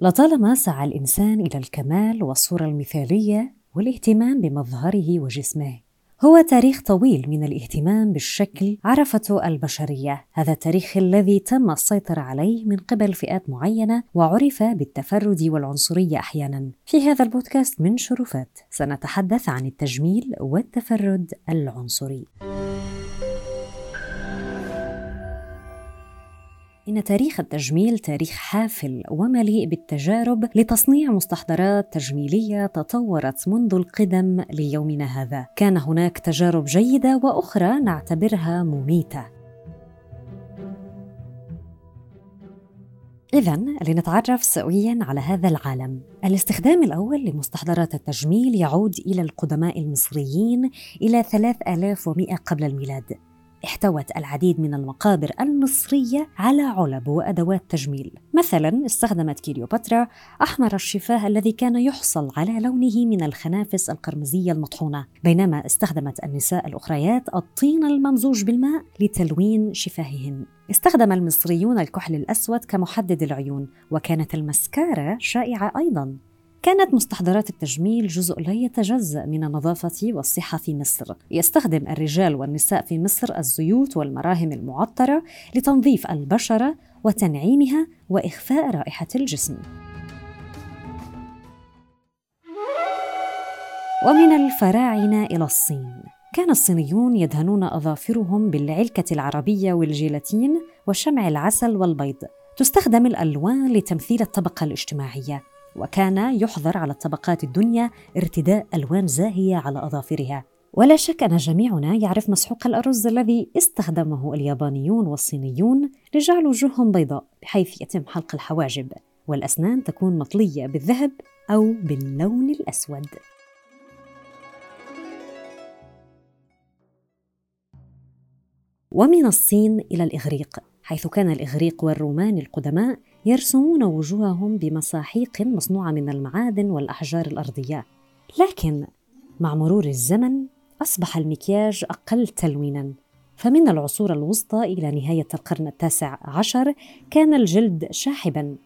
لطالما سعى الإنسان إلى الكمال والصورة المثالية والاهتمام بمظهره وجسمه هو تاريخ طويل من الاهتمام بالشكل عرفته البشرية. هذا التاريخ الذي تم السيطرة عليه من قبل فئات معينة وعرف بالتفرد والعنصرية أحيانا. في هذا البودكاست من شرفات سنتحدث عن التجميل والتفرد العنصري. إن تاريخ التجميل تاريخ حافل ومليء بالتجارب لتصنيع مستحضرات تجميلية تطورت منذ القدم ليومنا هذا. كان هناك تجارب جيدة وأخرى نعتبرها مميتة. إذا لنتعرف سويا على هذا العالم. الاستخدام الأول لمستحضرات التجميل يعود إلى القدماء المصريين إلى 3100 قبل الميلاد. احتوت العديد من المقابر المصرية على علب وأدوات تجميل. مثلا استخدمت كليوباترا أحمر الشفاه الذي كان يحصل على لونه من الخنافس القرمزية المطحونة. بينما استخدمت النساء الأخريات الطين الممزوج بالماء لتلوين شفاههن استخدم المصريون الكحل الأسود كمحدد العيون وكانت المسكارا شائعة أيضا. كانت مستحضرات التجميل جزء لا يتجزأ من النظافة والصحة في مصر. يستخدم الرجال والنساء في مصر الزيوت والمراهم المعطرة لتنظيف البشرة وتنعيمها وإخفاء رائحة الجسم. ومن الفراعنة إلى الصين كان الصينيون يدهنون أظافرهم بالعلكة العربية والجيلاتين وشمع العسل والبيض تستخدم الألوان لتمثيل الطبقة الاجتماعية وكان يحظر على الطبقات الدنيا ارتداء ألوان زاهية على أظافرها. ولا شك أن جميعنا يعرف مسحوق الأرز الذي استخدمه اليابانيون والصينيون لجعل وجوههم بيضاء بحيث يتم حلق الحواجب والأسنان تكون مطلية بالذهب أو باللون الأسود. ومن الصين إلى الإغريق حيث كان الإغريق والرومان القدماء يرسمون وجوههم بمساحيق مصنوعة من المعادن والأحجار الأرضية. لكن مع مرور الزمن أصبح المكياج أقل تلوينا. فمن العصور الوسطى إلى نهاية القرن التاسع عشر كان الجلد شاحبا.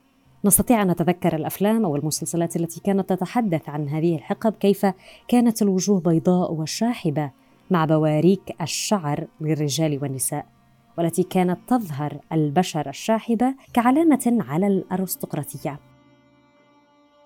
نستطيع أن نتذكر الأفلام أو المسلسلات التي كانت تتحدث عن هذه الحقب كيف كانت الوجوه بيضاء وشاحبة مع بواريك الشعر للرجال والنساء. والتي كانت تظهر البشرة الشاحبة كعلامة على الأرستقراطية.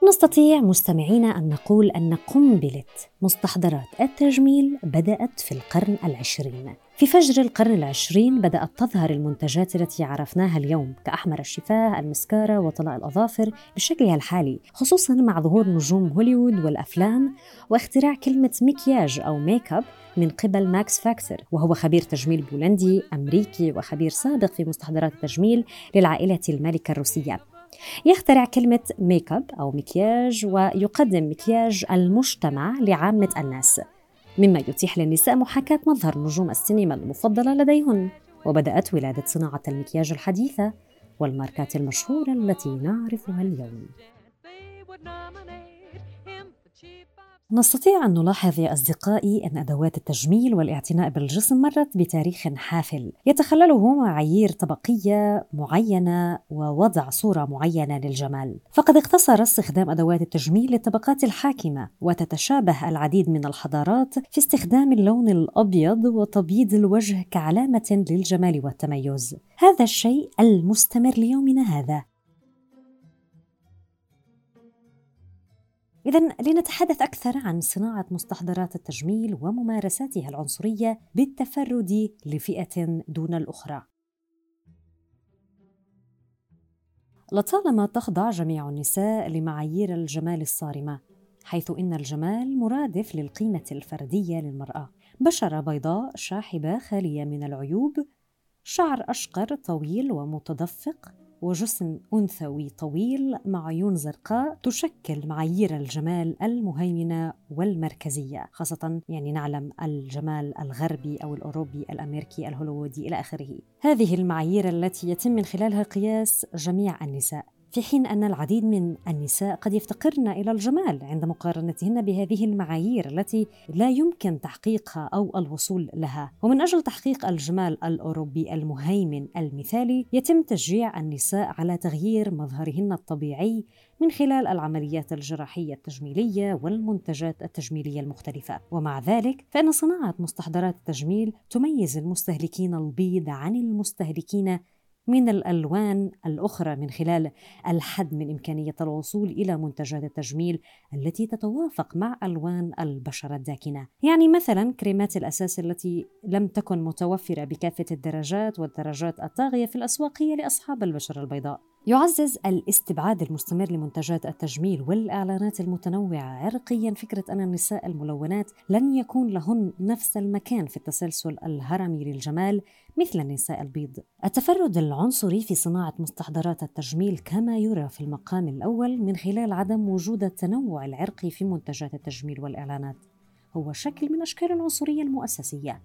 نستطيع مستمعينا أن نقول أن قنبلة مستحضرات التجميل بدأت في القرن العشرين. في فجر القرن العشرين بدأت تظهر المنتجات التي عرفناها اليوم كأحمر الشفاه، المسكارا وطلاء الأظافر بشكلها الحالي خصوصا مع ظهور نجوم هوليوود والأفلام واختراع كلمة مكياج أو make up من قبل ماكس فاكتور وهو خبير تجميل بولندي أمريكي وخبير سابق في مستحضرات التجميل للعائلة المالكة الروسية. يخترع كلمة make up أو مكياج ويقدم مكياج المجتمع لعامة الناس. مما يتيح للنساء محاكاة مظهر نجوم السينما المفضلة لديهن. وبدأت ولادة صناعة المكياج الحديثة والماركات المشهورة التي نعرفها اليوم. نستطيع أن نلاحظ يا أصدقائي أن أدوات التجميل والاعتناء بالجسم مرت بتاريخ حافل. يتخلله معايير طبقية معينة ووضع صورة معينة للجمال. فقد اقتصر استخدام أدوات التجميل للطبقات الحاكمة وتتشابه العديد من الحضارات في استخدام اللون الأبيض وتبييض الوجه كعلامة للجمال والتميز. هذا الشيء المستمر ليومنا هذا. إذا لنتحدث أكثر عن صناعة مستحضرات التجميل وممارساتها العنصرية بالتفرد لفئة دون الأخرى. لطالما تخضع جميع النساء لمعايير الجمال الصارمة، حيث إن الجمال مرادف للقيمة الفردية للمرأة، بشرة بيضاء شاحبة خالية من العيوب، شعر أشقر طويل ومتدفق، وجسم أنثوي طويل مع عيون زرقاء تشكل معايير الجمال المهيمنة والمركزية خاصة يعني نعلم الجمال الغربي أو الأوروبي الأمريكي الهوليوودي إلى آخره. هذه المعايير التي يتم من خلالها قياس جميع النساء. في حين أن العديد من النساء قد يفتقرن إلى الجمال عند مقارنتهن بهذه المعايير التي لا يمكن تحقيقها أو الوصول لها. ومن أجل تحقيق الجمال الأوروبي المهيمن المثالي يتم تشجيع النساء على تغيير مظهرهن الطبيعي من خلال العمليات الجراحية التجميلية والمنتجات التجميلية المختلفة. ومع ذلك فإن صناعة مستحضرات التجميل تميز المستهلكين البيض عن المستهلكين من الألوان الأخرى من خلال الحد من إمكانية الوصول إلى منتجات التجميل التي تتوافق مع ألوان البشرة الداكنة، يعني مثلا كريمات الأساس التي لم تكن متوفرة بكافة الدرجات والدرجات الطاغية في الاسواقيه لأصحاب البشرة البيضاء. يعزز الاستبعاد المستمر لمنتجات التجميل والإعلانات المتنوعة عرقيا فكرة أن النساء الملونات لن يكون لهن نفس المكان في التسلسل الهرمي للجمال مثل النساء البيض. التفرد العنصري في صناعة مستحضرات التجميل كما يرى في المقام الأول من خلال عدم وجود التنوع العرقي في منتجات التجميل والإعلانات. هو شكل من أشكال العنصرية المؤسسية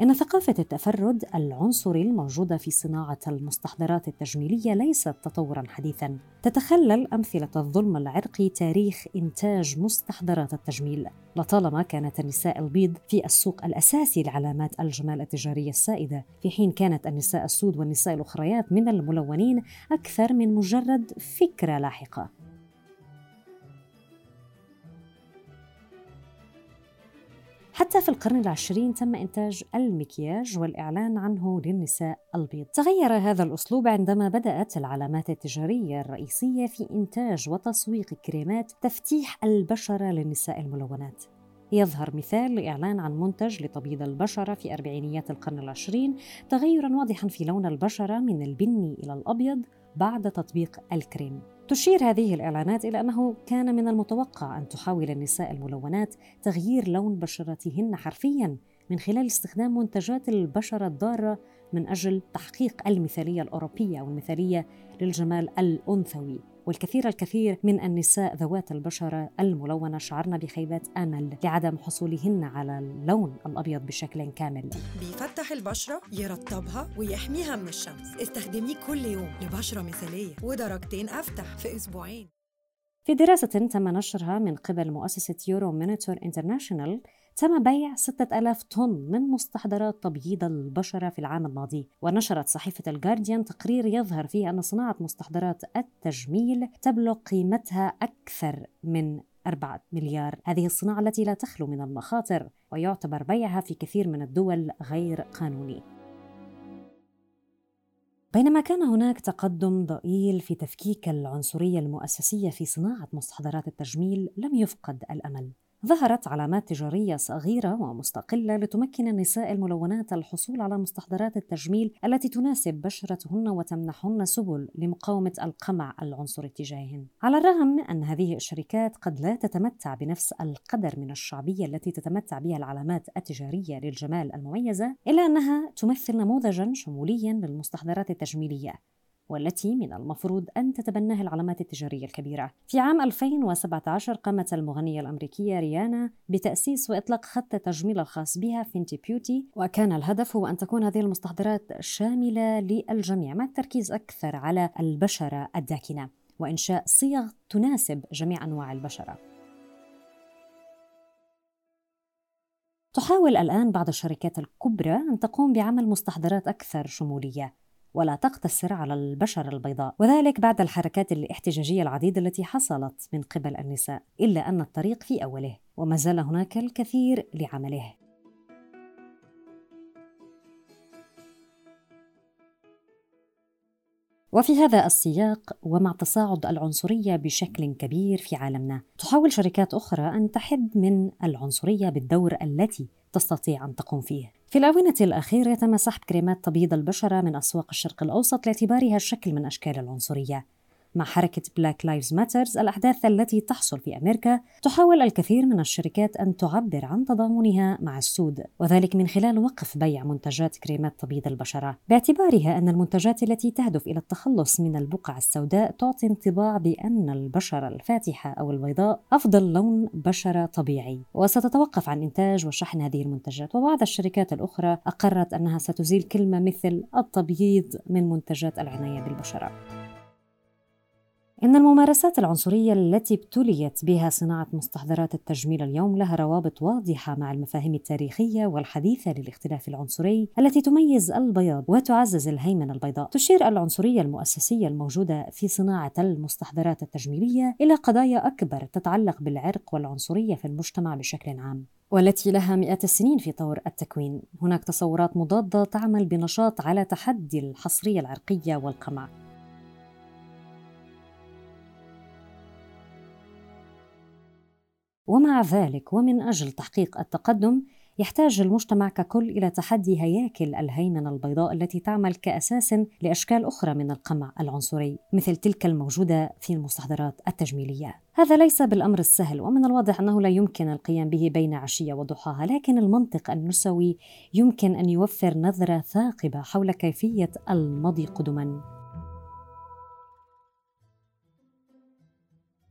إن ثقافة التفرد العنصري الموجودة في صناعة المستحضرات التجميلية ليست تطورا حديثا. تتخلل أمثلة الظلم العرقي تاريخ إنتاج مستحضرات التجميل. لطالما كانت النساء البيض في السوق الأساسي لعلامات الجمال التجارية السائدة في حين كانت النساء السود والنساء الأخريات من الملونين أكثر من مجرد فكرة لاحقة. حتى في القرن العشرين تم إنتاج المكياج والإعلان عنه للنساء البيض. تغير هذا الأسلوب عندما بدأت العلامات التجارية الرئيسية في إنتاج وتسويق كريمات تفتيح البشرة للنساء الملونات. يظهر مثال لإعلان عن منتج لتبييض البشرة في أربعينيات القرن العشرين تغيرا واضحا في لون البشرة من البني إلى الأبيض بعد تطبيق الكريم. تشير هذه الإعلانات إلى أنه كان من المتوقع أن تحاول النساء الملونات تغيير لون بشرتهن حرفياً من خلال استخدام منتجات البشرة الضارة من أجل تحقيق المثالية الأوروبية والمثالية للجمال الأنثوي. والكثير الكثير من النساء ذوات البشرة الملونة شعرن بخيبة أمل لعدم حصولهن على اللون الأبيض بشكل كامل. بيفتح البشرة يرطبها ويحميها من الشمس. استخدميه كل يوم لبشرة مثالية ودرجتين أفتح في أسبوعين. في دراسة تم نشرها من قبل مؤسسة Euromonitor International تم بيع 6000 طن من مستحضرات تبييض البشرة في العام الماضي. ونشرت صحيفة الجارديان تقرير يظهر فيه أن صناعة مستحضرات التجميل تبلغ قيمتها أكثر من أربعة مليار. هذه الصناعة التي لا تخلو من المخاطر ويعتبر بيعها في كثير من الدول غير قانوني. بينما كان هناك تقدم ضئيل في تفكيك العنصرية المؤسسية في صناعة مستحضرات التجميل لم يفقد الأمل. ظهرت علامات تجارية صغيرة ومستقلة لتمكن النساء الملونات الحصول على مستحضرات التجميل التي تناسب بشرتهن وتمنحهن سبل لمقاومة القمع العنصري تجاههن. على الرغم من أن هذه الشركات قد لا تتمتع بنفس القدر من الشعبية التي تتمتع بها العلامات التجارية للجمال المميزة، إلا أنها تمثل نموذجا شموليا للمستحضرات التجميلية والتي من المفروض أن تتبناها العلامات التجارية الكبيرة. في عام 2017 قامت المغنية الأمريكية ريانا بتأسيس وإطلاق خط التجميل الخاص بها فينتي بيوتي وكان الهدف هو أن تكون هذه المستحضرات شاملة للجميع مع التركيز أكثر على البشرة الداكنة وإنشاء صيغ تناسب جميع أنواع البشرة. تحاول الآن بعض الشركات الكبرى أن تقوم بعمل مستحضرات أكثر شمولية ولا تقتصر على البشرة البيضاء. وذلك بعد الحركات الاحتجاجية العديدة التي حصلت من قبل النساء إلا أن الطريق في أوله وما زال هناك الكثير لعمله. وفي هذا السياق ومع تصاعد العنصرية بشكل كبير في عالمنا تحاول شركات أخرى أن تحد من العنصرية بالدور التي تستطيع أن تقوم فيه. في الآونة الأخيرة تم سحب كريمات تبييض البشرة من أسواق الشرق الأوسط لاعتبارها شكل من أشكال العنصرية. مع حركة Black Lives Matter الأحداث التي تحصل في أمريكا تحاول الكثير من الشركات أن تعبر عن تضامنها مع السود وذلك من خلال وقف بيع منتجات كريمات تبييض البشرة. باعتبارها أن المنتجات التي تهدف إلى التخلص من البقع السوداء تعطي انطباع بأن البشرة الفاتحة أو البيضاء أفضل لون بشرة طبيعي. وستتوقف عن إنتاج وشحن هذه المنتجات وبعض الشركات الأخرى أقرت أنها ستزيل كلمة مثل التبييض من منتجات العناية بالبشرة. إن الممارسات العنصرية التي ابتليت بها صناعة مستحضرات التجميل اليوم لها روابط واضحة مع المفاهيم التاريخية والحديثة للاختلاف العنصري التي تميز البياض وتعزز الهيمنة البيضاء. تشير العنصرية المؤسسية الموجودة في صناعة المستحضرات التجميلية إلى قضايا أكبر تتعلق بالعرق والعنصرية في المجتمع بشكل عام. والتي لها مئات السنين في طور التكوين هناك تصورات مضادة تعمل بنشاط على تحدي الحصرية العرقية والقمع ومع ذلك ومن أجل تحقيق التقدم يحتاج المجتمع ككل إلى تحدي هياكل الهيمنة البيضاء التي تعمل كأساس لأشكال أخرى من القمع العنصري مثل تلك الموجودة في المستحضرات التجميلية. هذا ليس بالأمر السهل ومن الواضح أنه لا يمكن القيام به بين عشية وضحاها، لكن المنطق النسوي يمكن أن يوفر نظرة ثاقبة حول كيفية المضي قدما.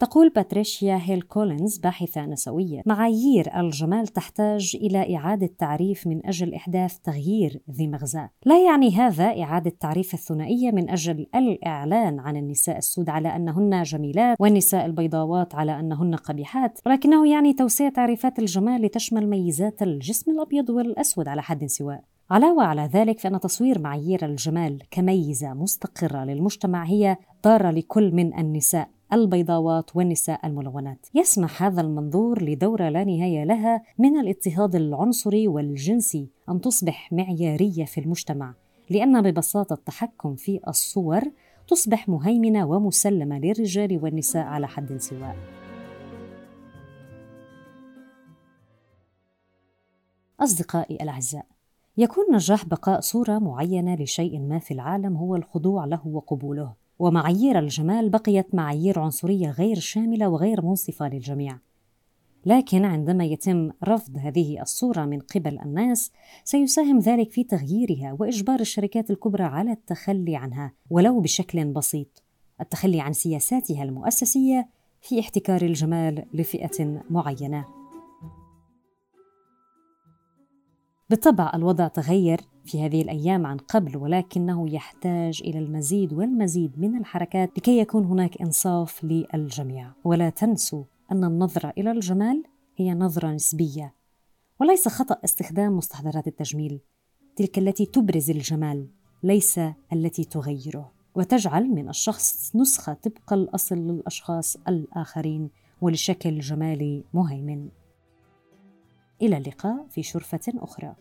تقول باتريشيا هيل كولينز باحثة نسوية. معايير الجمال تحتاج إلى إعادة تعريف من أجل إحداث تغيير ذي مغزى. لا يعني هذا إعادة تعريف الثنائية من أجل الإعلان عن النساء السود على أنهن جميلات والنساء البيضاوات على أنهن قبيحات. ولكنه يعني توسيع تعريفات الجمال لتشمل ميزات الجسم الأبيض والأسود على حد سواء. علاوة على ذلك فإن تصوير معايير الجمال كميزة مستقرة للمجتمع هي ضارة لكل من النساء. البيضاوات والنساء الملونات. يسمح هذا المنظور لدورة لا نهاية لها من الاضطهاد العنصري والجنسي أن تصبح معيارية في المجتمع لأن ببساطة التحكم في الصور تصبح مهيمنة ومسلمة للرجال والنساء على حد سواء. أصدقائي الأعزاء يكون نجاح بقاء صورة معينة لشيء ما في العالم هو الخضوع له وقبوله. ومعايير الجمال بقيت معايير عنصرية غير شاملة وغير منصفة للجميع. لكن عندما يتم رفض هذه الصورة من قبل الناس سيساهم ذلك في تغييرها وإجبار الشركات الكبرى على التخلي عنها ولو بشكل بسيط. التخلي عن سياساتها المؤسسية في احتكار الجمال لفئة معينة. بالطبع الوضع تغير في هذه الأيام عن قبل ولكنه يحتاج إلى المزيد والمزيد من الحركات لكي يكون هناك إنصاف للجميع. ولا تنسوا أن النظرة إلى الجمال هي نظرة نسبية وليس خطأ استخدام مستحضرات التجميل. تلك التي تبرز الجمال ليس التي تغيره وتجعل من الشخص نسخة طبق الأصل للأشخاص الآخرين ولشكل جمالي مهيمن. إلى اللقاء في شرفة أخرى.